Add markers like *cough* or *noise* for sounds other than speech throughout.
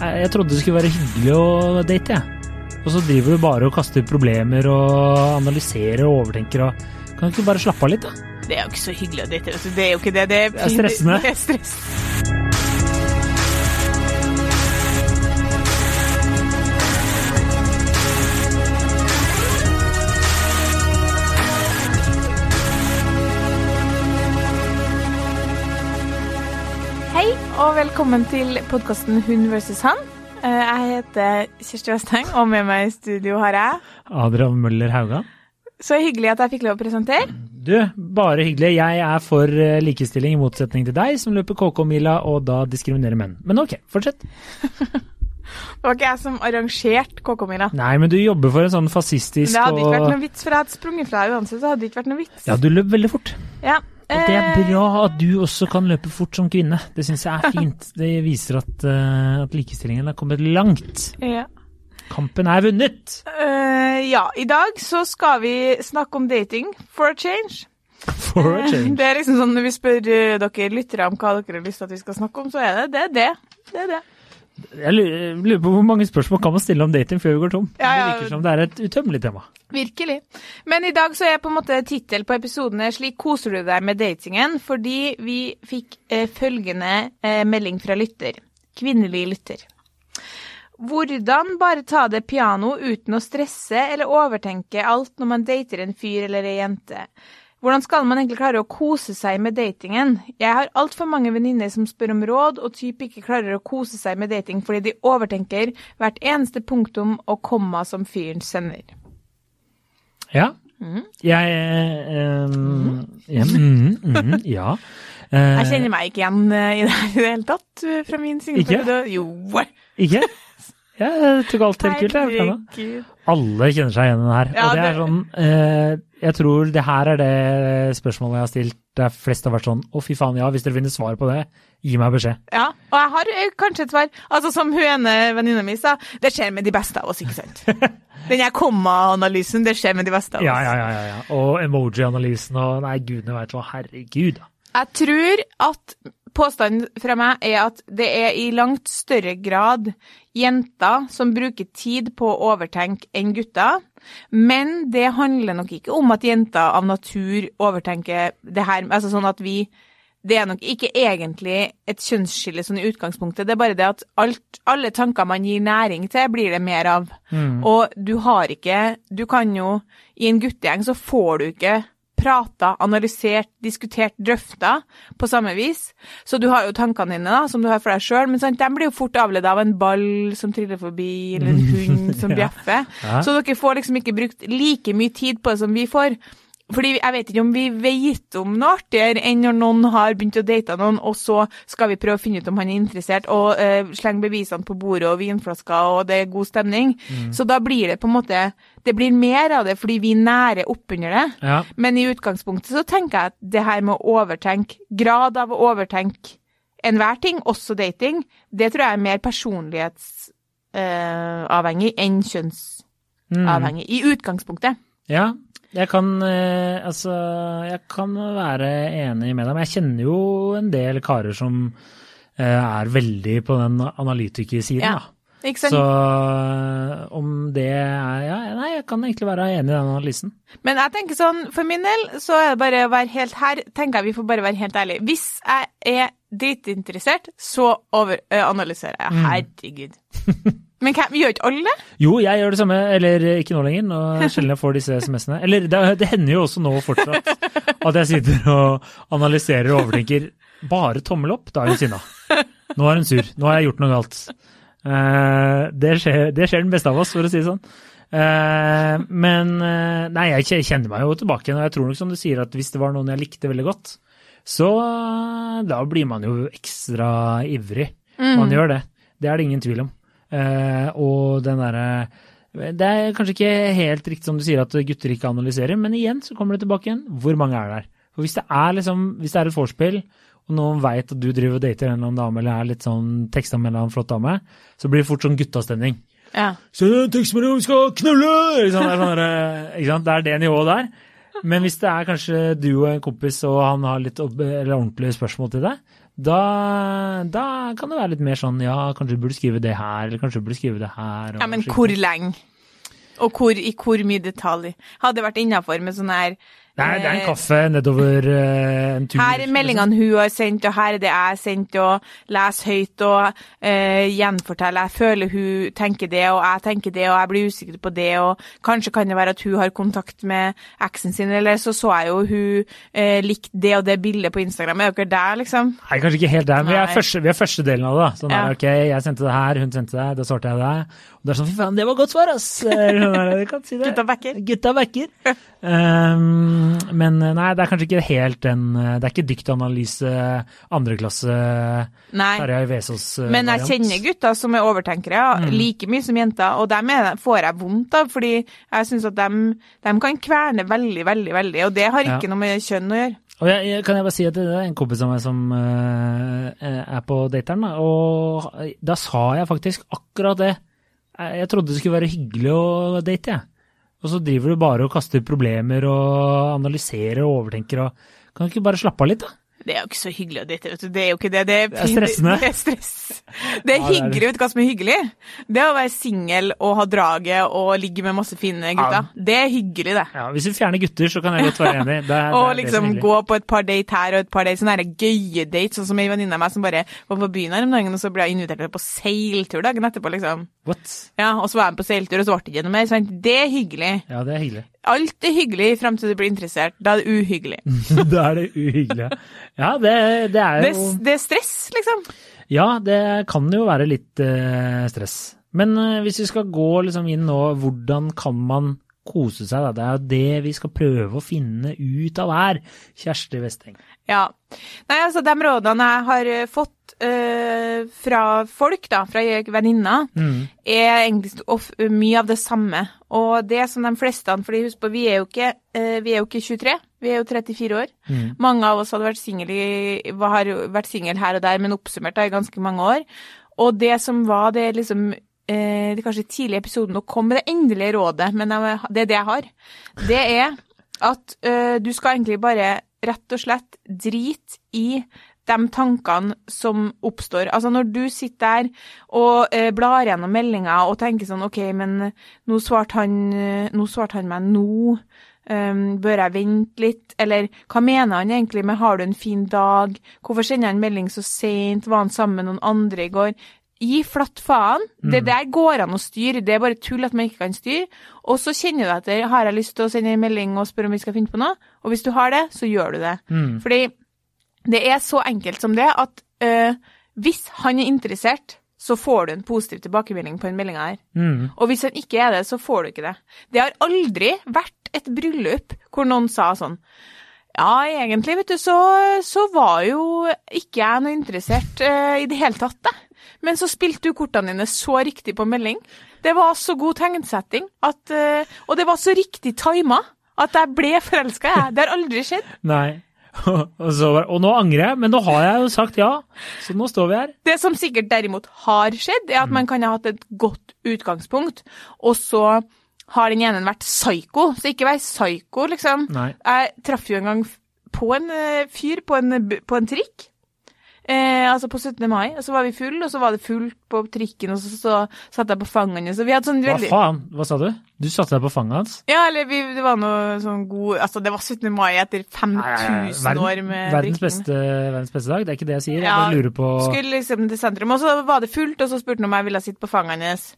Jeg trodde det skulle være hyggelig å date, jeg. Og så driver du bare og kaster problemer og analyserer og overtenker og Kan du ikke bare slappe av litt, da? Det er jo ikke så hyggelig å date. Det er jo ikke det. Det er, Det er stressende. Det er stress. Velkommen til podkasten Hun versus han. Eh, Jeg heter Kjersti Vesteng, og med meg i studio har jeg Adrian Møller Haugan. Så hyggelig at jeg fikk lov å presentere. Du, bare hyggelig. Jeg er for eh, likestilling i motsetning til deg, som løper KK-mila og da diskriminerer menn. Men ok, fortsett. *laughs* Det var ikke jeg som arrangerte KK-mila. Nei, men du jobber for en sånn fascistisk Det hadde ikke vært noe vits, for jeg hadde sprunget fra deg uansett. så hadde det ikke vært noe vits. Ja, du løp veldig fort. Ja. Og det er eh, bra at du også kan løpe fort som kvinne. Det syns jeg er fint. *laughs* Det viser at, eh, at likestillingen har kommet langt. Ja. Kampen er vunnet! Uh, ja, i dag så skal vi snakke om dating for a change. For a change. Det er liksom sånn når vi spør dere lyttere om hva dere har lyst til at vi skal snakke om, så er det det. er det. det, er det. Jeg lurer på hvor mange spørsmål kan man stille om dating før vi går tom? Ja, ja. Det virker som det er et utømmelig tema. Virkelig. Men i dag så er på en måte tittel på episoden er 'Slik koser du deg med datingen', fordi vi fikk eh, følgende eh, melding fra lytter. Kvinnelig lytter. Hvordan bare ta det piano uten å stresse eller overtenke alt når man dater en fyr eller ei jente? Hvordan skal man egentlig klare å kose seg med datingen? Jeg har altfor mange venninner som spør om råd, og typ ikke klarer å kose seg med dating fordi de overtenker hvert eneste punktum og komma som fyren sender. Ja. Mm. Jeg eh, ja, Mm, mhm, ja. *laughs* Eh, Jeg kjenner meg ikke igjen eh, i det her i det hele tatt eh, fra min singelperiode. Jo. Ikke? Ja, jeg tok alt helt kult, jeg. Alle kjenner seg igjen i den her. Ja, og det er sånn eh, Jeg tror det her er det spørsmålet jeg har stilt der flest har vært sånn Å, fy faen, ja, hvis dere finner svar på det, gi meg beskjed. Ja, og jeg har eh, kanskje et svar. Altså Som hun ene venninna mi sa, det skjer med de beste av oss, ikke sant? *laughs* Den her komma-analysen, det skjer med de beste av oss. Ja, ja, ja. ja. Og emoji-analysen og Nei, gudene veit hva. Herregud. Jeg tror at påstanden fra meg er at det er i langt større grad jenter som bruker tid på å overtenke enn gutter. Men det handler nok ikke om at jenter av natur overtenker det her, altså sånn at vi det er nok ikke egentlig et kjønnsskille sånn i utgangspunktet. Det er bare det at alt, alle tanker man gir næring til, blir det mer av. Og du har ikke Du kan jo I en guttegjeng så får du ikke prata, analysert, diskutert, drøfta på samme vis. Så du har jo tankene dine, da, som du har for deg sjøl, men sant, de blir jo fort avledet av en ball som triller forbi, eller en hund som *laughs* bjeffer. Ja. Så dere får liksom ikke brukt like mye tid på det som vi får. Fordi jeg vet ikke om vi vet om noe artigere enn når noen har begynt å date noen, og så skal vi prøve å finne ut om han er interessert, og uh, slenge bevisene på bordet og vinflasker, og det er god stemning. Så da blir det på en måte Det blir mer av det fordi vi nærer oppunder det. Ja. Men i utgangspunktet så tenker jeg at det her med å overtenke, grad av å overtenke enhver ting, også dating, det tror jeg er mer personlighetsavhengig enn kjønnsavhengig. I utgangspunktet. Ja, jeg kan eh, Altså, jeg kan være enig med deg, men jeg kjenner jo en del karer som eh, er veldig på den analytikersiden, Ja. Ikke sant? Så eh, om det er Ja, nei, jeg kan egentlig være enig i den analysen. Men jeg tenker sånn, for min del så er det bare å være helt her, tenker jeg vi får bare være helt ærlige. Hvis jeg er dritinteressert, så over, ø, analyserer jeg. Herregud. Men vi gjør ikke alle det? Jo, jeg gjør det samme, eller ikke nå lenger. Nå sjelden jeg får disse SMS-ene. Eller det, det hender jo også nå fortsatt at jeg sitter og analyserer og overtenker. Bare tommel opp, da er hun sinna. Nå er hun sur. Nå har jeg gjort noe galt. Eh, det, skjer, det skjer den beste av oss, for å si det sånn. Eh, men eh, nei, jeg kjenner meg jo tilbake igjen, og jeg tror nok som du sier at hvis det var noen jeg likte veldig godt, så da blir man jo ekstra ivrig. Man gjør det. Det er det ingen tvil om. Og den derre Det er kanskje ikke helt riktig som du sier at gutter ikke analyserer, men igjen så kommer det tilbake igjen. Hvor mange er der? For hvis det er liksom, hvis det er et vorspiel, og noen veit at du driver og dater en eller annen dame, eller er litt sånn teksta med en eller annen flott dame, så blir det fort sånn guttastemning. Ja. Så tekstmelding, vi skal knulle! Sant? Det, er sånn sant? det er det nivået der. Men hvis det er kanskje du og en kompis, og han har litt ordentlige spørsmål til deg, Da, da kan det være litt mer sånn ja, kanskje du burde skrive det her, eller kanskje du burde skrive det her. Ja, men hvor lenge? Og hvor, i hvor mye detalj? Hadde det vært innafor med sånn her Er, det er en eh, kaffe nedover eh, en tur. Her er meldingene hun har sendt, og her er det jeg har sendt, og les høyt og eh, gjenfortell. Jeg føler hun tenker det, og jeg tenker det, og jeg blir usikker på det, og kanskje kan det være at hun har kontakt med eksen sin, eller så så jeg jo hun eh, likte det og det bildet på Instagram. Er dere der, liksom? Nei, kanskje ikke helt der, men vi er, første, vi er første delen av det. da. Sånn Ja. der, ok, jeg sendte det her, hun sendte det, da svarte jeg det. Og det er sånn, fy faen, det var godt svar, ass! *laughs* Gutta backer. Gutta backer. Um, *laughs* men nei, det er kanskje ikke helt den eh, Det er ikke dyktanalyse andreklasse. Tarjei Vesaas eh, Men jeg kjenner gutter som er overtenkere, Mm. like mye som jenter, og dem får jeg vondt av, fordi jeg syns at dem, dem kan kverne veldig, veldig, veldig, og det har Ja. ikke noe med kjønn å gjøre. Og jeg, jeg, kan jeg bare si at det er en kompis av meg som uh, er på dateren, da, og da sa jeg faktisk akkurat det. Jeg, jeg trodde det skulle være hyggelig å date, jeg. Og så driver du bare og kaster problemer og analyserer og overtenker og Kan du ikke bare slappe av litt, da? Det er jo ikke så hyggelig å date, vet du. Det er jo ikke det. Det er, Det er stressende. *laughs* Det, er stress. Det er Ja, det er hyggelig, vet du hva som er hyggelig? Det er å være singel og ha draget og ligge med masse fine gutter. Det er hyggelig, det. Ja, Hvis vi fjerner gutter, så kan jeg godt være enig. Det er, det er Og det liksom er gå på et par date her og et par date, sånne her gøye dates, sånn som ei venninne av meg som bare var på byen her om dagen, og så ble jeg invitert på seiltur dagen etterpå, liksom. What? Ja, og så var jeg på seiltur, og så ble det ikke noe mer. Sant? Det er hyggelig. Ja, det er hyggelig. Alt er hyggelig frem til du blir interessert. Da er det uhyggelig. *laughs* da er det uhyggelig. Ja, det, det er Det, jo det er stress, liksom. Ja, det kan jo være litt eh, stress. Men eh, hvis vi skal gå liksom inn nå, hvordan kan man kose seg? Da? Det er jo det vi skal prøve å finne ut av her, Kjersti Westeng. Ja. Nei, altså, de rådene jeg har eh, fått eh, fra folk, da, fra venninner, Mm. er egentlig of, mye av det samme. Og det som de fleste, fordi husk på, vi er jo ikke, eh, vi er jo ikke 23, vi er jo 34 år. Mm. Mange av oss hadde vært singel i- har vært singel her og der, men oppsummert da, i ganske mange år. Og det som var det liksom eh, det kanskje tidlig i episoden å komme med det endelige rådet, men det er det jeg har, det er at eh, du skal egentlig bare rett og slett drite i de tankene som oppstår. Altså når du sitter der og eh, blar gjennom meldinger og tenker sånn OK, men nå svarte han, eh, nå svarte han meg nå. Um, bør jeg vente litt? Eller hva mener han egentlig med 'har du en fin dag'? Hvorfor sender han melding så seint? Var han sammen med noen andre i går? Gi flatt faen. Det der går an å styre, det er bare tull at man ikke kan styre. Og så kjenner du etter, har jeg lyst til å sende en melding og spørre om vi skal finne på noe? Og hvis du har det, så gjør du det. Mm. Fordi det er så enkelt som det at øh, hvis han er interessert, så får du en positiv tilbakemelding på den meldinga her. Mm. Og hvis han ikke er det, så får du ikke det. Det har aldri vært et bryllup hvor noen sa sånn ja, egentlig, vet du, så, så var jo ikke jeg noe interessert uh, i det hele tatt, da. Men så spilte du kortene dine så riktig på melding. Det var så god tegnsetting, at, eh, og det var så riktig tima, at jeg ble forelska, jeg. Det har aldri skjedd. *laughs* Nei. *laughs* og, så, og nå angrer jeg, men nå har jeg jo sagt ja, så nå står vi her. Det som sikkert derimot har skjedd, er at man kan ha hatt et godt utgangspunkt, og så har den ene vært psyko. Så ikke vær psyko, liksom. Nei. Jeg traff jo en gang på en eh, fyr på en, på en trikk. Eh, altså på 17. mai, og så var vi full, og så var det fullt på trikken, og så, så satt jeg på fanget hans. Og vi hadde sånn Hva veldig faen, hva sa du? Du satte deg på fanget hans? Ja, eller vi, det var noe sånn god Altså, det var 17. mai etter 5000 år med verdens, beste, verdens beste dag, det er ikke det jeg sier. Jeg bare lurer på Skulle liksom til sentrum, og så var det fullt, og så spurte han om jeg ville sitte på fanget hans.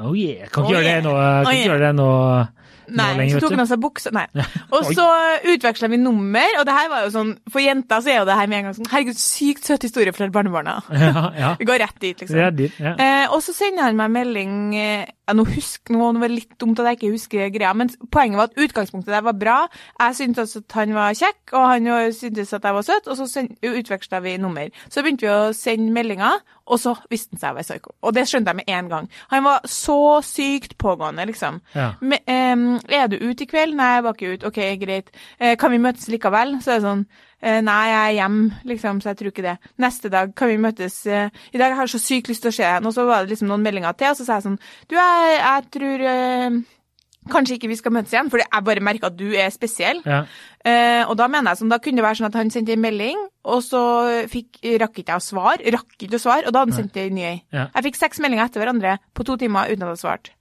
Oh yeah, kan ikke Oh gjøre det yeah. nå, kan Oh ikke yeah. gjøre det nå, nå Nei, lenger, så tok han av seg buksa Nei. Og så utveksla vi nummer, og det her var jo sånn For jenter så er jo det her med en gang sånn Herregud, sykt søt historie fra barnebarna. *laughs* Ja, ja. Vi går rett dit, liksom. Er dit, ja. Eh, og så sender han meg melding eh, ja, Nå husk, nå var det litt dumt at jeg ikke husker greia, men poenget var at utgangspunktet der var bra. Jeg syntes at han var kjekk, og han syntes at jeg var søt, og så utveksla vi nummer. Så begynte vi å sende meldinger, og så visste han seg å være psyko. Og det skjønte jeg med en gang. Han var så sykt pågående, liksom. Ja. Men, em, er du ute i kveld? Nei, jeg var ikke ute. Ok, greit. Eh, kan vi møtes likevel? Så er det sånn eh, Nei, jeg er hjemme, liksom, så jeg tror ikke det. Neste dag kan vi møtes. eh, I dag har jeg så sykt lyst til å se deg. Og så var det liksom noen meldinger til, og så sa jeg sånn Du, jeg, jeg tror eh, kanskje ikke vi skal møtes igjen, fordi jeg bare merker at du er spesiell. Ja. Eh, og da mener jeg sånn, da kunne det være sånn at han sendte en melding, og så fikk, rakk ikke jeg å svare, rakk ikke å svare, og da hadde han sendt en ny ei. Ja. Jeg fikk seks meldinger etter hverandre på to timer uten at jeg svarte.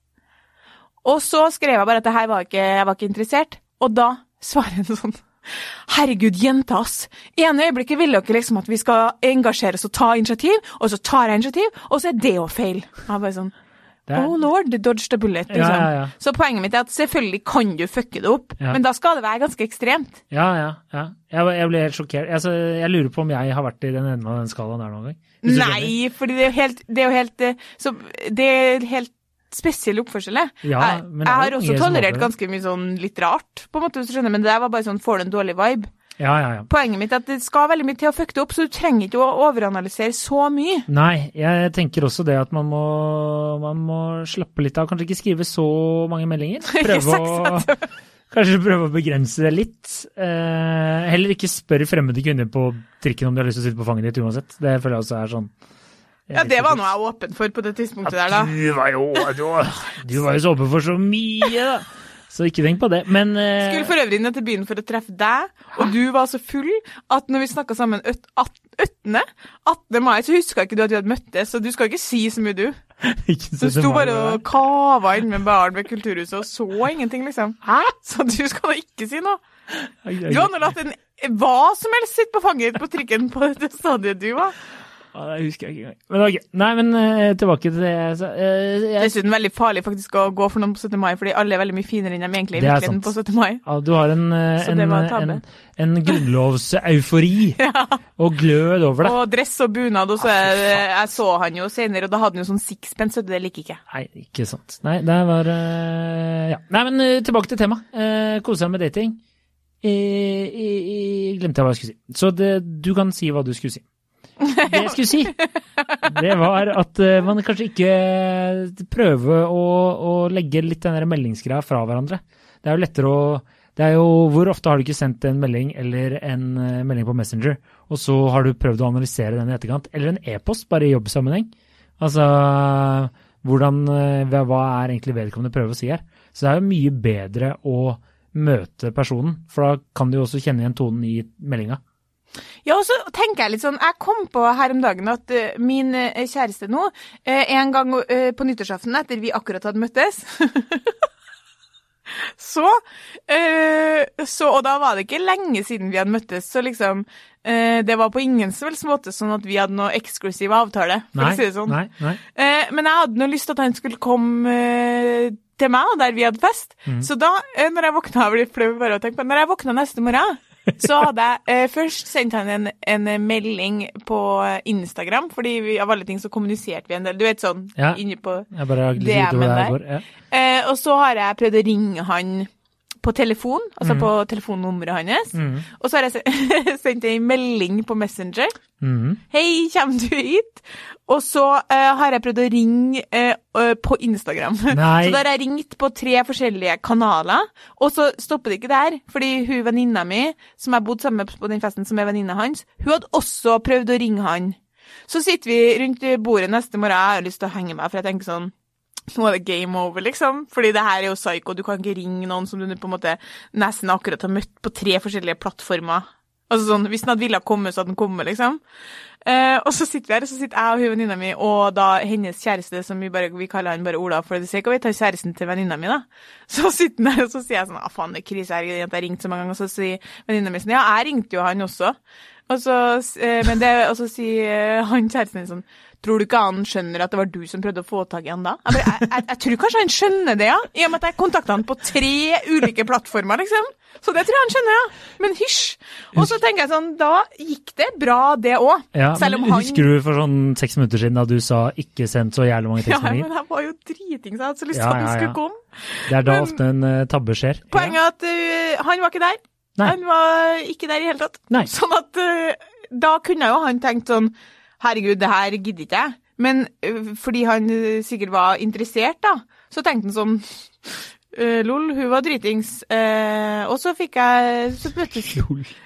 Og så skrev jeg bare at det her var ikke, jeg var ikke interessert, og da svarer han sånn Herregud, jenta, ass. ene øyeblikket vil dere liksom at vi skal engasjere oss og ta initiativ, og så tar jeg initiativ, og så er det jo feil. Jeg bare sånn er- Oh lord, dodge the bullet. Liksom. ja, ja. Så poenget mitt er at selvfølgelig kan du fucke det opp, men da skal det være ganske ekstremt. Ja, ja. ja. Jeg, jeg ble helt sjokkert. Altså, jeg lurer på om jeg har vært i den enden av den skalaen der noen gang. Nei, for det er jo helt, det er jo helt, så, det er helt spesiell oppførsel. Ja, jeg, jeg har også tolerert ganske mye sånn litt rart, på en måte, hvis du skjønner, men det der var bare sånn, får du en dårlig vibe. Ja, ja, ja. Poenget mitt er at det skal veldig mye til å fucke det opp, så du trenger ikke å overanalysere så mye. Nei, jeg tenker også det at man må, man må slappe litt av. Kanskje ikke skrive så mange meldinger. *laughs* Prøve å, kanskje prøve å begrense det litt. Eh, heller ikke spørre fremmede kvinner på trikken om de har lyst til å sitte på fanget ditt uansett. Det føler jeg også er sånn Ja, det var noe jeg var åpen for på det tidspunktet der, da. Du var jo, du, du var jo så åpen for så mye, da. Så ikke tenk på det. Men uh... Skulle for øvrig ned til byen for å treffe deg, og du var så full at når vi snakka sammen 18. 18. mai, så huska ikke du at vi hadde møttes, så du skal ikke si så mye, du. *laughs* ikke Du sto bare og kava inn med baren ved Kulturhuset og så ingenting, liksom. Så du skal da ikke si noe. Du har nå latt en hva som helst sitte på fanget på trikken på det stadiet du var. Ja, det husker jeg ikke engang. Men ok. Nei, men uh, tilbake til det jeg sa. Uh, jeg, Dessuten veldig farlig faktisk å gå for noen på 17. mai, fordi alle er veldig mye finere enn de egentlig i virkeligheten på 17. mai. ja, du har en, uh, en, en, en grunnlovseufori *laughs* og glød over det. Og dress og bunad, og så jeg, jeg så han jo senere, og da hadde han jo sånn sixpence, og det liker ikke. Nei, ikke sant. Nei, det var Ja. Nei, men tilbake til temaet. Uh, Kose deg med dating. Eh, eh, eh, glemte jeg hva jeg skulle si. Så det, du kan si hva du skulle si. Det jeg skulle si, det var at eh, man kanskje ikke prøver å, å legge litt den der meldingsgreia fra hverandre. Det er jo lettere å det er jo, Hvor ofte har du ikke sendt en melding eller en eh, melding på Messenger, og så har du prøvd å analysere den i etterkant? Eller en e-post, bare i jobbsammenheng? Altså, hvordan, eh, hva er egentlig vedkommende prøver å si her? Så det er jo mye bedre å møte personen, for da kan du jo også kjenne igjen tonen i meldinga. Ja, og så tenker jeg litt sånn, jeg kom på her om dagen at eh, min eh, kjæreste nå, eh, en gang på nyttårsaften etter vi akkurat hadde møttes, *laughs* så, så, og da var det ikke lenge siden vi hadde møttes, så liksom, det var på ingen som helst måte sånn at vi hadde noe eksklusiv avtale, for Nei, å si det sånn. nei, nei. Men jeg hadde nå lyst til at han skulle komme til meg, og der vi hadde fest. Mm. Så da, når jeg våkna, jeg blir flau bare å tenke på, når jeg våkna neste morgen, så hadde jeg eh, først sendt han en, en melding på Instagram, fordi vi, av alle ting så kommuniserte vi en del, du vet sånn, Ja. inni på bare der. Er går. Ja. eh, Og så har jeg prøvd å ringe han på telefon, altså på telefonnummeret hans, Mm. og så har jeg *laughs* sendt en melding på Messenger, Mm. Hei, kommer du hit? Og så uh, har jeg prøvd å ringe eh, på Instagram. *laughs* Nei. Så da har jeg ringt på tre forskjellige kanaler, og så stopper det ikke der. Fordi hun venninna mi, som jeg bodde sammen med på den festen, som er venninna hans, hun hadde også prøvd å ringe han. Så sitter vi rundt bordet neste morgen, jeg har lyst til å henge meg, for jeg tenker sånn nå er det game over, liksom. Fordi det her er jo psycho. Du kan ikke ringe noen som du på en måte nesten akkurat har møtt på tre forskjellige plattformer. Altså sånn, Hvis den hadde villet komme, så hadde den kommet, liksom. Eh, og så sitter vi her, og så sitter jeg og hun venninna mi og da hennes kjæreste, som vi bare vi kaller han bare Ola for det sake, ikke vi tar kjæresten til venninna mi, da. *laughs* Så sitter han der, og så sier jeg sånn ah, faen, det er krise her, jeg har ringt så mange ganger, og så sier venninna mi sånn ja, jeg ringte jo han også. Og så, eh, det, og så sier eh, han kjæresten min sånn Tror du ikke han skjønner at det var du som prøvde å få tak i han da? Jeg, bare, jeg, jeg, jeg tror kanskje han skjønner det, ja. I og med at jeg kontakta han på tre ulike plattformer, liksom. Så det tror jeg han skjønner, ja. Men hysj. Og så tenker jeg sånn, da gikk det bra, det òg. Ja, Selv om han Husker du for sånn seks minutter siden da du sa 'ikke sendt så jævlig mange Ja, men jeg var jo driting, så jeg hadde så lyst til Ja, at han skulle komme. Det er da men- ofte en uh, tabbe skjer. Poenget er at uh, han var ikke der. Nei. Han var ikke der i hele tatt. Nei. Sånn at uh, da kunne jo han tenkt sånn Herregud, det her gidder ikke jeg. Men øh, fordi han øh, sikkert var interessert, da, så tenkte han sånn Uh, Lol, hun var dritings. Uh, og så fikk jeg Så møttes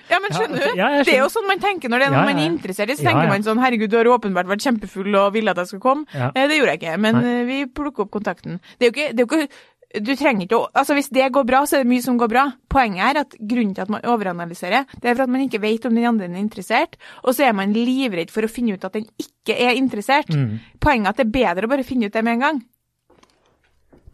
Ja, men skjønner du? Ja, det er jo sånn man tenker når det er noe Ja, ja, man er interessert i. Så tenker man sånn Herregud, du har åpenbart vært kjempefull og ville at jeg skulle komme. Eh, det gjorde jeg ikke, men eh, vi plukker opp kontakten. Det er jo ikke, det er jo ikke du trenger ikke å Altså, hvis det går bra, så er det mye som går bra. Poenget er at grunnen til at man overanalyserer, det er for at man ikke vet om den andre er interessert, og så er man livredd for å finne ut at den ikke er interessert. Mm. Poenget er at det er bedre å bare finne ut det med en gang.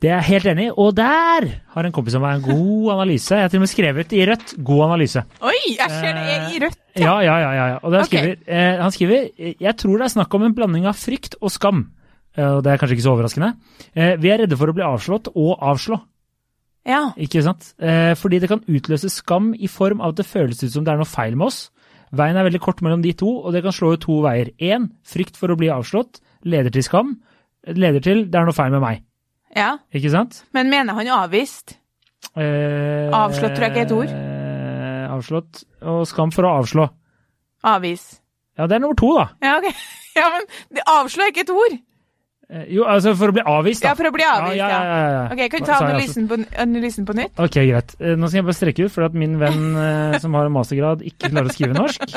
Det er jeg helt enig i. Og der har en kompis av meg en god analyse. Jeg har til og med skrevet i rødt 'god analyse'. Oi, jeg ser det er i rødt. Ja, ja, ja. ja, ja. Og der okay. skriver, eh, han skriver jeg tror det er snakk om en blanding av frykt og skam. Eh, og det er kanskje ikke så overraskende. Eh, vi er redde for å bli avslått og avslå. Ja. Ikke sant? Eh, fordi det kan utløse skam i form av at det føles ut som det er noe feil med oss. Veien er veldig kort mellom de to, og det kan slå ut to veier. Én, frykt for å bli avslått, leder til skam. Leder til det er noe feil med meg. ja. Ikke sant? Men mener han avvist? Eh, Avslått tror jeg ikke er et ord. Eh, avslått og skam for å avslå. Avvis. Ja, det er nummer to, da. Ja, ok. *laughs* Ja, men avslå er ikke et ord. Eh, jo, altså for å bli avvist, da. Ja, for å bli avvist, ja. ja, ja, ja. Ok, kan du ta analysen på, analysen på nytt? Ok, greit. Eh, Nå skal jeg bare strekke ut, for at min venn eh, som har en mastergrad, ikke klarer å skrive norsk. *laughs*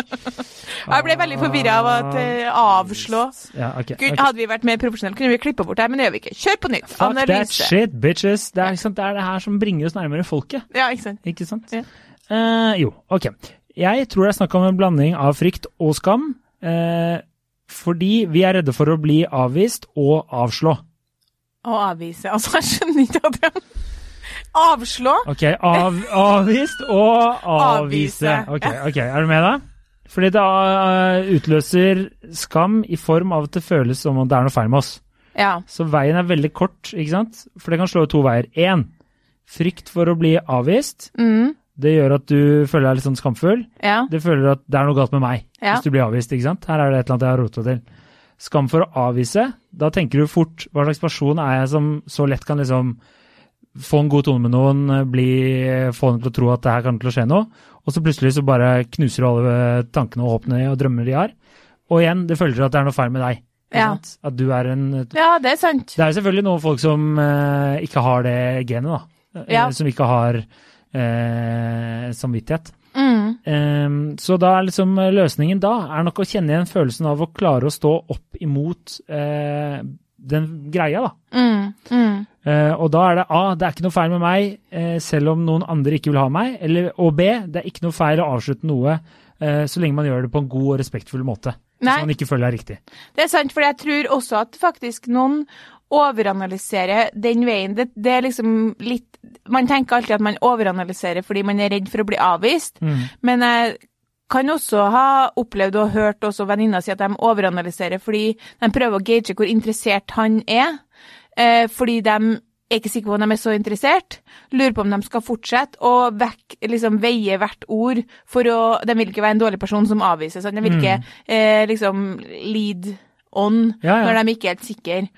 Jeg ble veldig forvirra av at avslå Ja, okay, okay. Hadde vi vært mer profesjonelle, kunne vi klippa bort det her, men det gjør vi ikke. Kjør på nytt. Fuck that shit, bitches. Det er, ikke sant? det er det her som bringer oss nærmere folket. Ja, ikke sant. Ikke sant? Ja. Uh, jo, ok. Jeg tror det er snakk om en blanding av frykt og skam. eh, fordi vi er redde for å bli avvist og avslå. Å avvise. Altså, jeg skjønner ikke at de Avslå? Ok, av, avvist og avvise. Ok, ok, er du med da? Fordi det eh, utløser skam i form av at det føles som om det er noe feil med oss. Ja. Så veien er veldig kort, ikke sant? For det kan slå to veier. Én, frykt for å bli avvist. Mm. Det gjør at du føler deg litt sånn skamfull. Ja. Det føler at det er noe galt med meg Ja. hvis du blir avvist, ikke sant? Her er det et eller annet jeg har rota til. Skam for å avvise. Da tenker du fort hva slags person er jeg som så lett kan liksom få en god tone med noen, bli, få dem til å tro at det her kan til å skje noe, og så plutselig så bare knuser du alle tankene og håpene og drømmer de har. Og igjen, det føler at det er noe feil med deg. Ja. At du er en ja, det er sant. Det er jo selvfølgelig noen folk som uh, ikke har det genet, da. Eh, Ja. Som ikke har eh, samvittighet. Mm. Ehm, så da er liksom eh, løsningen da er nok å kjenne igjen følelsen av å klare å stå opp imot eh, den greia, da. Mm. Mm. Eh, og da er det A, det er ikke noe feil med meg, eh, selv om noen andre ikke vil ha meg. Eller, og B, det er ikke noe feil å avslutte noe eh, så lenge man gjør det på en god og respektfull måte. Nei. Hvis man ikke føler det er riktig. Det er sant, for jeg tror også at faktisk noen overanalyserer den veien. Det, det er liksom litt Man tenker alltid at man overanalyserer fordi man er redd for å bli avvist, Mm. men jeg kan også ha opplevd og hørt også venninner si at de overanalyserer fordi de prøver å gauge hvor interessert han er, eh, fordi de er ikke sikre på om de er så interessert, lurer på om de skal fortsette, og vekk, liksom veie hvert ord for å De vil ikke være en dårlig person som avvises, de vil ikke eh, liksom lead on Ja, ja. når de ikke er helt sikre.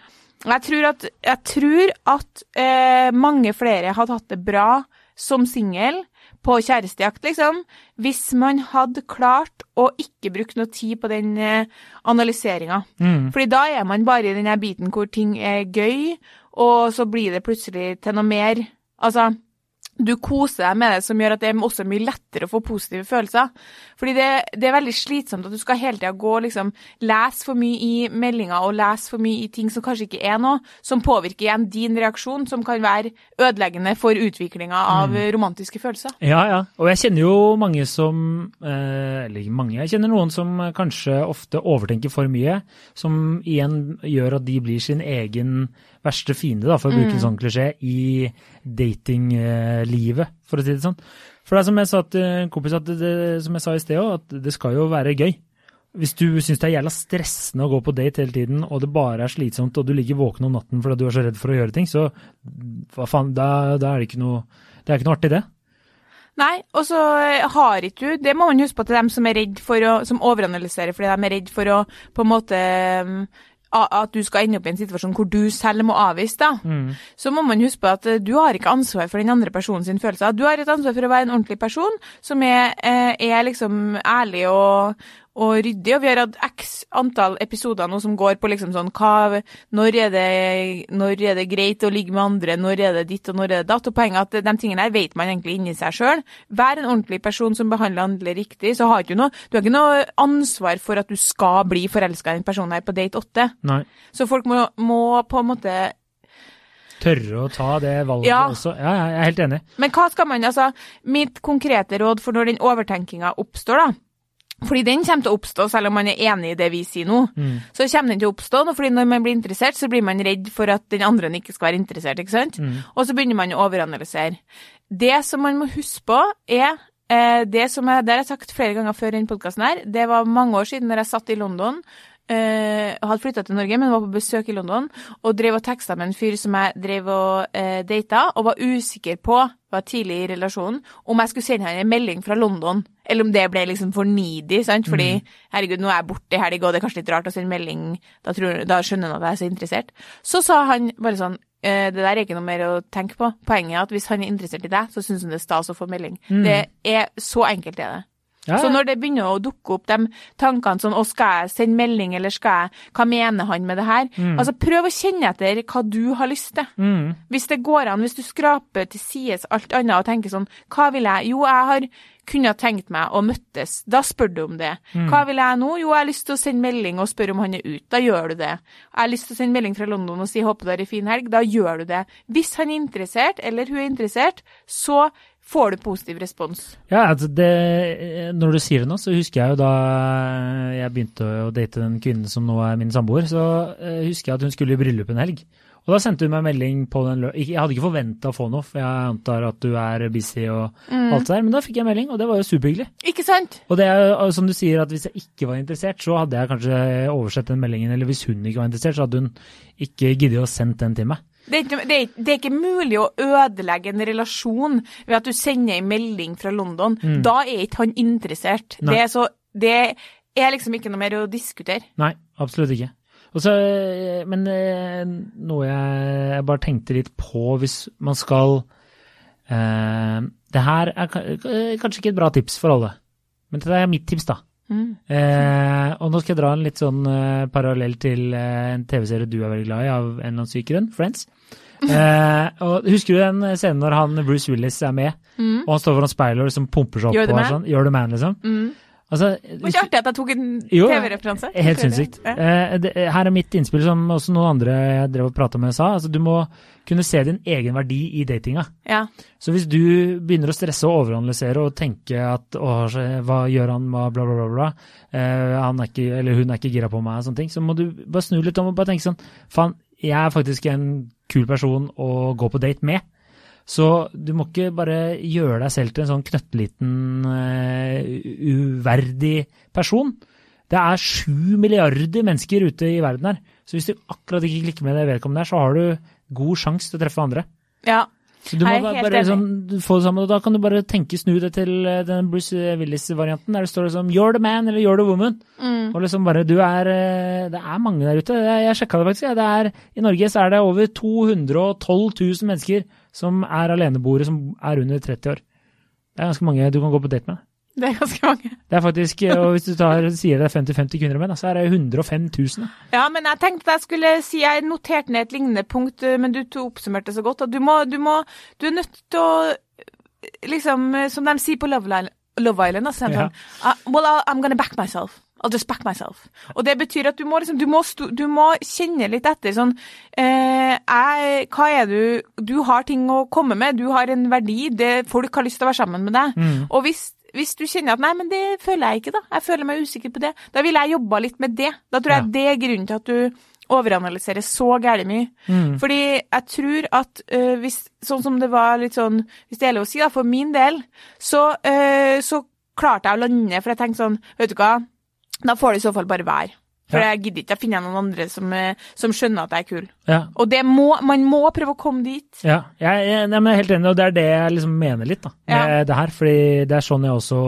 Jeg tror at, jeg tror at eh, mange flere hadde hatt det bra som singel på kjærestejakt, liksom, hvis man hadde klart å ikke bruke noe tid på den eh, analyseringa. Mm. Fordi da er man bare i den biten hvor ting er gøy, og så blir det plutselig til noe mer. Altså, du koser deg med det, som gjør at det er også mye lettere å få positive følelser. Fordi det, det er veldig slitsomt at du skal hele tida gå og liksom lese for mye i meldinger og lese for mye i ting som kanskje ikke er noe, som påvirker igjen din reaksjon, som kan være ødeleggende for utviklinga av romantiske følelser. Ja, ja. Og jeg kjenner jo mange som eh, Eller ikke mange, jeg kjenner noen som kanskje ofte overtenker for mye. Som igjen gjør at de blir sin egen verste fiende, da, for å bruke en sånn klisjé, i datinglivet, for å si det sånn. For det er som jeg sa til en kompis, at det, som jeg sa i sted òg, at det skal jo være gøy. Hvis du syns det er jævla stressende å gå på date hele tiden, og det bare er slitsomt, og du ligger våken om natten fordi du er så redd for å gjøre ting, så hva faen, da, da er det ikke noe Det er ikke noe artig, det. Nei, og så har ikke du Det må man huske på til dem som er redd for å Som overanalyserer fordi de er redd for å på en måte At du skal ende opp i en situasjon hvor du selv må avvise, da. Mm. Så må man huske på at eh, du har ikke ansvar for den andre personen sin følelser. Du har et ansvar for å være en ordentlig person som er, eh, er liksom ærlig og, og ryddig. Og vi har hatt x antall episoder nå som går på liksom sånn hva, når, er det, når er det greit å ligge med andre, når er det ditt og når er det datt. Og poenget er at de tingene her vet man egentlig inni seg sjøl. Vær en ordentlig person som behandler andre riktig. Så har du noe, du har ikke noe ansvar for at du skal bli forelska i en person her på date åtte. Så folk må, må på en måte tørre å ta det valget Ja. også. Ja, ja, jeg er helt enig. Men hva skal man, altså, mitt konkrete råd for når den overtenkinga oppstår, da. Fordi den kommer til å oppstå, selv om man er enig i det vi sier nå. Mm. Så kommer den til å oppstå, og fordi når man blir interessert, så blir man redd for at den andre ikke skal være interessert, ikke sant? Mm. Og så begynner man å overanalysere. Det som man må huske på, er eh, det som jeg, det har jeg sagt flere ganger før i denne podkasten her, det var mange år siden når jeg satt i London. Eh, hadde flytta til Norge, men var på besøk i London og drev og teksta med en fyr som jeg drev og uh, data, og var usikker på, var tidlig i relasjonen, om jeg skulle sende han en melding fra London, eller om det ble liksom for needy, sant, fordi herregud, nå er jeg borte i helg, og det er kanskje litt rart å sende melding, da, tror, da skjønner han at jeg er så interessert. Så sa han bare sånn, eh, det der er ikke noe mer å tenke på. Poenget er at hvis han er interessert i deg, så syns han det er stas å få melding. Det er så enkelt er det. Ja, Så når det begynner å dukke opp de tankene sånn, å skal jeg sende melding, eller skal jeg, hva mener han med det her? Altså prøv å kjenne etter hva du har lyst til. Mm. Hvis det går an, hvis du skraper til sides alt annet og tenker sånn, hva vil jeg? Jo, jeg har kunne tenkt meg å møttes. Da spør du om det. Hva vil jeg nå? Jo, jeg har lyst til å sende melding og spørre om han er ute. Da gjør du det. Jeg har lyst til å sende melding fra London og si håper du har en fin helg. Da gjør du det. Hvis han er interessert, eller hun er interessert, så får du positiv respons. Ja, altså det, Når du sier det nå, så husker jeg jo da jeg begynte å date den kvinnen som nå er min samboer, så eh, husker jeg at hun skulle i bryllup en helg. Og da sendte hun meg melding på den lø... Jeg hadde ikke forventa å få noe, for jeg antar at du er busy og alt det der, men da fikk jeg melding, og det var jo superhyggelig. Ikke sant? Og det er som du sier, at hvis jeg ikke var interessert, så hadde jeg kanskje oversett den meldingen, eller hvis hun ikke var interessert, så hadde hun ikke giddet å sende den til meg. Det er, ikke, det, er, det er ikke mulig å ødelegge en relasjon ved at du sender en melding fra London. Da er ikke han interessert. Det er, så, det er liksom ikke noe mer å diskutere. Nei, absolutt ikke. Også, eh, men eh, noe jeg, bare tenkte litt på hvis man skal eh, Det her er eh, kanskje ikke et bra tips for alle, men det er mitt tips, da. Eh, og nå skal jeg dra en litt sånn eh, parallell til eh, en TV-serie du er veldig glad i, av en eller annen syk grunn, Friends. Eh, og Husker du den scenen når han Bruce Willis er med, og han står foran speilet og liksom pumper seg opp og er man. sånn, You're the man, liksom? Altså, Det var ikke artig at jeg tok en TV-referanse. Helt sinnssykt. Ja. Eh, det, her er mitt innspill, som også noen andre jeg drev og prata med sa. Altså, du må kunne se din egen verdi i datinga. Ja. Så hvis du begynner å stresse og overanalysere og tenke at hva gjør han, med bla, bla, bla, bla. Eh, han er ikke, eller hun er ikke gira på meg, og sånne ting, så må du bare snu litt om og bare tenke sånn Faen, jeg er faktisk en kul person å gå på date med. Så du må ikke bare gjøre deg selv til en sånn knøtteliten, uh, uverdig person. Det er sju milliarder mennesker ute i verden her. Så hvis du akkurat ikke klikker med det vedkommende der, så har du god sjanse til å treffe andre. ja. Så du må bare, bare sånn, få det sammen, og da kan du bare tenke snu det til eh, den Bruce Willis-varianten, der det står liksom 'you're the man' eller 'you're the woman'. Mm. Og liksom bare, du er, eh, Det er mange der ute. Jeg, sjekka det faktisk. Det er, I Norge så er det over 212 000 mennesker som er aleneboere som er under 30 år. Det er ganske mange du kan gå på date med. *laughs* Det er ganske mange. Det er faktisk, eh, og Hvis du tar, sier det er 50-50 kvinner og menn, så er det 105 000. Ja, men jeg tenkte jeg skulle si Jeg noterte ned et lignende punkt, eh, men du to oppsummerte så godt at du må, du må Du er nødt til å Liksom, eh, som de sier på Love Island, Love Island altså, Ja. sånn, "Ah, Well, I'm gonna back myself. I'll just back myself. Og det betyr at du må, liksom, du må, du må kjenne litt etter sånn eh, jeg, Hva er du Du har ting å komme med, du har en verdi, det, folk har lyst til å være sammen med deg. Og hvis, hvis du kjenner at nei, men det føler jeg ikke, da. Jeg føler meg usikker på det. Da ville jeg jobba litt med det. Da tror jeg Ja. det er grunnen til at du overanalyserer så gærent mye. Fordi jeg tror at uh, hvis, sånn som det var litt sånn, hvis det er lov å si da, for min del, så, uh, så klarte jeg å lande, for jeg tenkte sånn, vet du hva, da får det i så fall bare være. For Ja. jeg gidder ikke, å finne noen andre som, øh, som skjønner at jeg er kul. Ja, Og det må, man må prøve å komme dit. Ja, jeg, jeg, jeg er helt enig, og det er det jeg liksom mener litt da, med Ja. det her. fordi det er sånn jeg også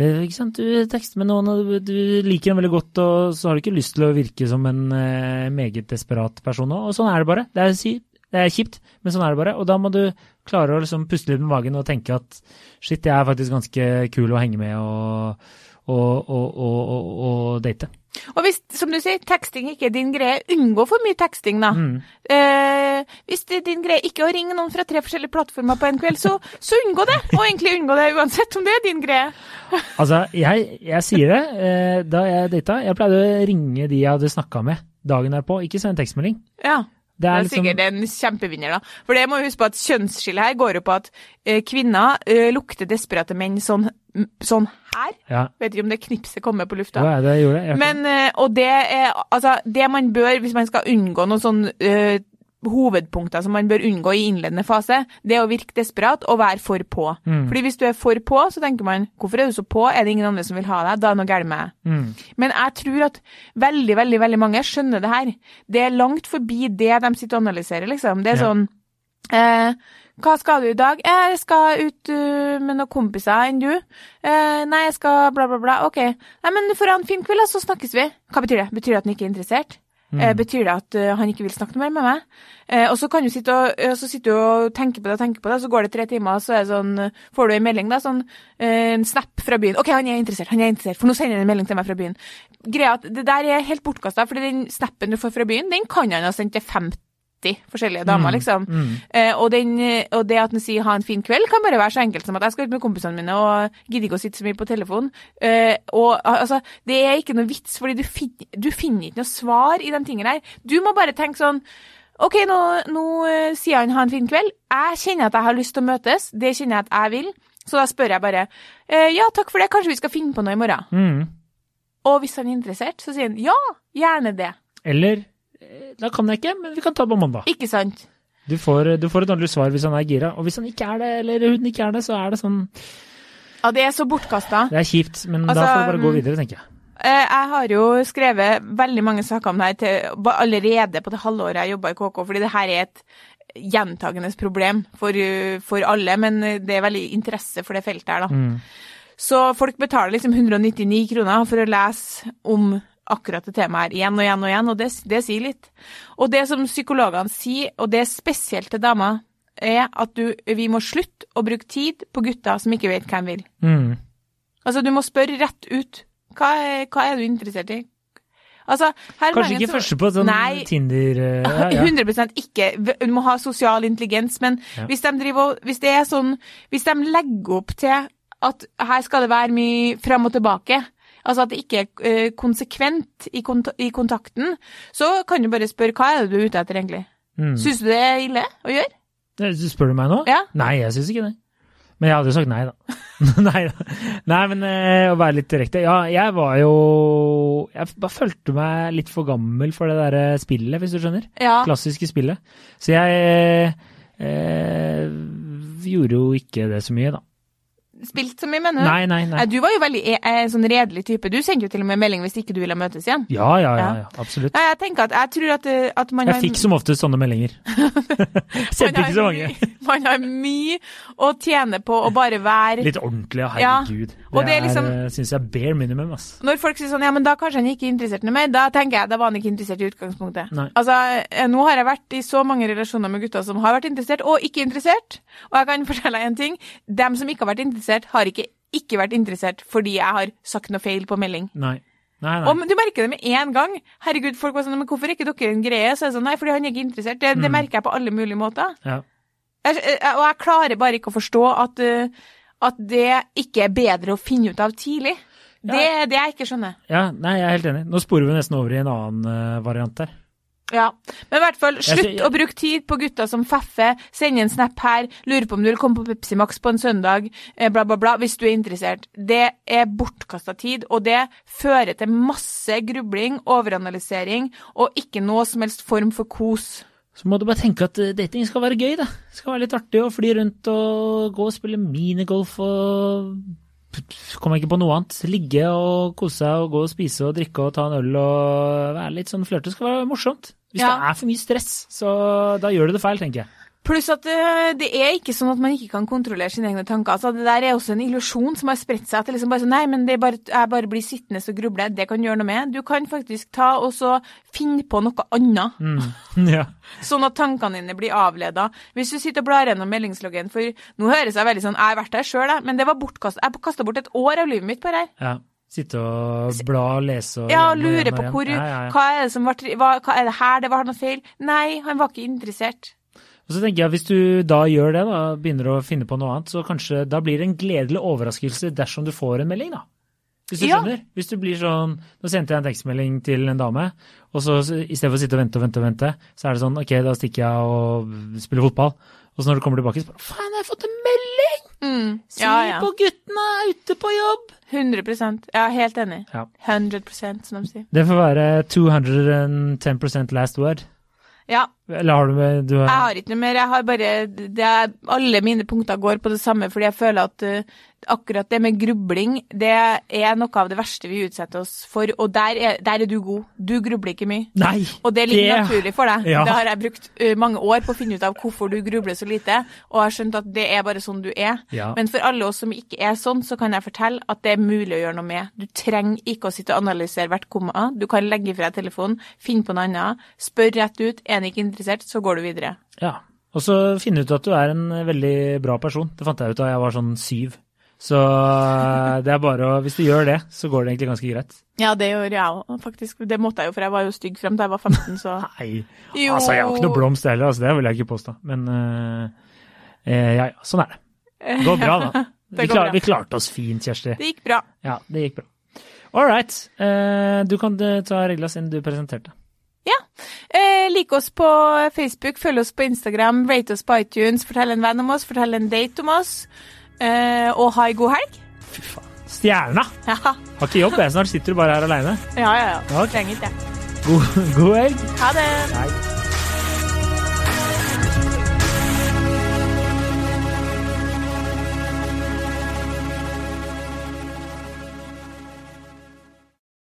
det, ikke sant? Du tekster med noen, og du liker dem veldig godt, og så har du ikke lyst til å virke som en eh, meget desperat person. Og sånn er det bare. Det er, det er kjipt, men sånn er det bare. Og da må du klare å liksom puste litt med magen og tenke at shit, jeg er faktisk ganske kul å henge med og, og, og, og date. Og hvis, som du sier, teksting ikke er din greie, unngå for mye teksting, da. Mm. Eh, hvis det er din greie ikke å ringe noen fra tre forskjellige plattformer på en kveld, så, så unngå det. Og egentlig unngå det uansett om det er din greie. *laughs* Altså, jeg, jeg sier det. Eh, da jeg data, jeg pleide å ringe de jeg hadde snakka med dagen derpå. Ikke sende tekstmelding. Ja. Det Det er er liksom sikkert en kjempevinner, da. For det må vi huske på at kjønnsskillet her går jo på at eh, kvinner eh, lukter desperate menn sånn, sånn her. Ja, Vet ikke om det knipset kommer på lufta. ja det gjorde. Jeg. Men, eh, og det er altså det man bør, hvis man skal unngå noen sånn eh, hovedpunkter som man bør unngå i innledende fase, det er å virke desperat og være for på. Mm. Fordi hvis du er for på, så tenker man hvorfor er du så på, er det ingen andre som vil ha deg, da er det noe galt med deg. Mm. Men jeg tror at veldig, veldig veldig mange skjønner det her. Det er langt forbi det de sitter og analyserer, liksom. Det er Ja. sånn eh, Hva skal du i dag? Eh, Jeg skal ut uh, med noen kompiser enn du. Eh, nei, jeg skal bla, bla, bla. Ok. Nei, men for en fin kveld, så snakkes vi. Hva betyr det? Betyr det at han ikke er interessert? Eh, betyr det at eh, han ikke vil snakke noe mer med meg? Eh, og så kan du sitte og, så sitter du og tenker på det og tenker på det, så går det tre timer, så er sånn, får du en melding, da, sånn en snap fra byen. Ok, han er interessert, han er interessert, for nå sender han en melding til meg fra byen. Greia at det der er helt bortkasta, fordi den snappen du får fra byen, den kan han ha sendt til 50 forskjellige damer, liksom. Mm. Eh, og, den, og det at han sier ha en fin kveld, kan bare være så enkelt som at jeg skal ut med kompisene mine og gidder ikke å sitte så mye på telefon. Eh, og altså, det er ikke noe vits, fordi du, fin, du finner ikke noe svar i de tingene der. Du må bare tenke sånn OK, nå, nå eh, sier han ha en fin kveld. Jeg kjenner at jeg har lyst til å møtes. Det kjenner jeg at jeg vil. Så da spør jeg bare eh, ja, takk for det, kanskje vi skal finne på noe i morgen. Mm. Og hvis han er interessert, så sier han ja, gjerne det. Eller da kan jeg ikke, men vi kan ta på mandag. Ikke sant? Du får, du får et ordentlig svar hvis han er gira. Og hvis han ikke er det, eller hun ikke er det, så er det sånn Ja, det er så bortkasta. Det er kjipt, men Altså, da får du bare gå mm. videre, tenker jeg. Eh, Jeg har jo skrevet veldig mange saker om det her til, allerede på det halvåret jeg jobba i KK, fordi det her er et gjentagende problem for, uh, for alle, men det er veldig interesse for det feltet her, da. Mm. Så folk betaler liksom 199 kroner for å lese om akkurat det temaet her igjen og igjen og igjen, og det, det sier litt. Og det som psykologene sier, og det er spesielt til damer, er at du, vi må slutte å bruke tid på gutter som ikke vet hva de vil. Mm. Altså, du må spørre rett ut. Hva er, hva er du interessert i? Altså, her Kanskje ikke så- første på sånn Nei. Tinder eh, *laughs* ja, ja. 100 ikke. Du må ha sosial intelligens. Men Ja. hvis, de driver, hvis det er sånn Hvis de legger opp til at her skal det være mye fram og tilbake, altså at det ikke er eh, konsekvent i, kont i kontakten, så kan du bare spørre hva er det du er ute etter, egentlig. Mm. Syns du det er ille å gjøre? Det- Spør du meg nå? Ja. Nei, jeg syns ikke det. Men jeg hadde jo sagt nei, da. *laughs* nei da. Nei, men eh, å være litt direkte. Ja, jeg var jo Jeg bare følte meg litt for gammel for det derre spillet, hvis du skjønner. Ja. Klassiske spillet. Så jeg eh, gjorde jo ikke det så mye, da. Spilt så mye, mener du? Nei, nei, nei. Du var jo veldig eh, eh, sånn redelig type. Du sendte jo til og med melding hvis ikke du ville møtes igjen. Ja, ja, ja, Ja. absolutt. Nei, jeg tenker at jeg tror at, eh, at man Jeg har fikk som oftest sånne meldinger. *laughs* Sendte ikke så mange. mye- Man har mye å tjene på å bare være Litt ordentlig, ja, Ja, herregud. og det er liksom- syns jeg er bare minimum, ass. Når folk sier sånn, ja, men da kanskje han ikke er interessert i meg, da tenker jeg, da var han ikke interessert i utgangspunktet. Nei. Altså, nå har jeg vært i så mange relasjoner med gutter som har vært interessert, og ikke interessert. Og jeg kan fortelle deg en ting, dem som ikke har vært interessert, har ikke ikke vært interessert fordi jeg har sagt noe feil på melding. Nei. Nei, nei. Og du merker det med en gang. Herregud, folk var sånn, men hvorfor er ikke dere en greie? Så er det sånn, nei, fordi han er ikke interessert. Det, det Mm. merker jeg på alle mulige måter. Ja. Jeg, og jeg klarer bare ikke å forstå at, uh, at det ikke er bedre å finne ut av tidlig. Det er det jeg ikke skjønner. ja, nei, jeg er helt enig. Nå sporer vi nesten over i en annen eh, variant her. Ja, Men i hvert fall, slutt sy- å bruke tid på gutter som feffer, send en snap her, lurer på om du vil komme på Pepsi Max på en søndag, eh, bla, bla, bla, hvis du er interessert. Det er bortkasta tid, og det fører til masse grubling, overanalysering, og ikke noe som helst form for kos. Så må du bare tenke at eh, dating skal være gøy, da. Det skal være litt artig å fly rundt og gå og spille minigolf og Kommer ikke på noe annet. Ligge og kose seg og gå og spise og drikke og ta en øl og være litt sånn flørte. Det skal være morsomt. Hvis Ja. det er for mye stress, så da gjør du det feil, tenker jeg. Pluss at eh, det er ikke sånn at man ikke kan kontrollere sine egne tanker. Altså, det der er også en illusjon som har spredt seg. At det liksom bare sånn, nei, men det er bare, jeg bare blir sittende og gruble. Det kan gjøre noe med. Du kan faktisk ta og så finne på noe annet. Mm. *laughs* Ja. Sånn at tankene dine blir avleda. Hvis du sitter og blar gjennom meldingsloggen, for nå høres jeg veldig sånn Jeg har vært der sjøl, men det var bortkastet. Jeg kasta bort et år av livet mitt på det her. ja. Sitte og bla og lese og Ja, og lure på hvor ja, ja, ja. Hva er det som var hva, hva er det her? Det var noe feil? Nei, han var ikke interessert. Og så tenker jeg, Hvis du da gjør det, da, begynner å finne på noe annet, så kanskje da blir det en gledelig overraskelse dersom du får en melding, da. Hvis du Ja. skjønner? Hvis du blir sånn Nå sendte jeg en tekstmelding til en dame, og så i stedet for å sitte og vente og vente og vente, så er det sånn ok, da stikker jeg og spiller fotball. Og så når du kommer tilbake, så bare faen, jeg har fått en melding! Mm. Se Ja, ja. på guttene er ute på jobb! 100% Ja, helt enig. Ja. 100 som de sier. Det får være 210% last word. Ja, Eller har du med du jeg har, har ikke noe mer. Jeg har bare det er, Alle mine punkter går på det samme, fordi jeg føler at uh, akkurat det med grubling, det er noe av det verste vi utsetter oss for. Og der er, der er du god. Du grubler ikke mye. Nei! Og det ligger Det- naturlig for deg. Ja. Det har jeg brukt uh, mange år på å finne ut av hvorfor du grubler så lite, og har skjønt at det er bare sånn du er. Ja. Men for alle oss som ikke er sånn, så kan jeg fortelle at det er mulig å gjøre noe med. Du trenger ikke å sitte og analysere hvert komma. Du kan legge fra deg telefonen, finne på noe annet, spør rett ut. Er en ikke interessert, så går du videre. Ja. Og så finne ut at du er en veldig bra person. Det fant jeg ut da jeg var sånn syv. Så det er bare å Hvis du gjør det, så går det egentlig ganske greit. Ja, det gjør jeg òg, faktisk. Det måtte jeg jo, for jeg var jo stygg frem til jeg var 15, så *laughs* Nei. Jo. Altså, jeg har ikke noe blomst heller, altså, det vil jeg ikke påstå. Men eh, eh, ja, ja, sånn er det. Det går bra, da. *laughs* Vi, klar, bra. vi klarte oss fint, Kjersti. Det gikk bra. Ja, det gikk bra. All right. Uh, du kan eh, ta regla siden du presenterte. Ja. Eh, like oss på Facebook, følg oss på Instagram, rate oss på iTunes, fortell en venn om oss, fortell en date om oss. Eh, og ha ei god helg. Fy faen. Stjerna! Ja, Har ikke jobb, jeg. Snart sitter du bare her aleine. ja, ja. ja. Okay. Trenger ikke det. God, god helg. Ha det. Nei.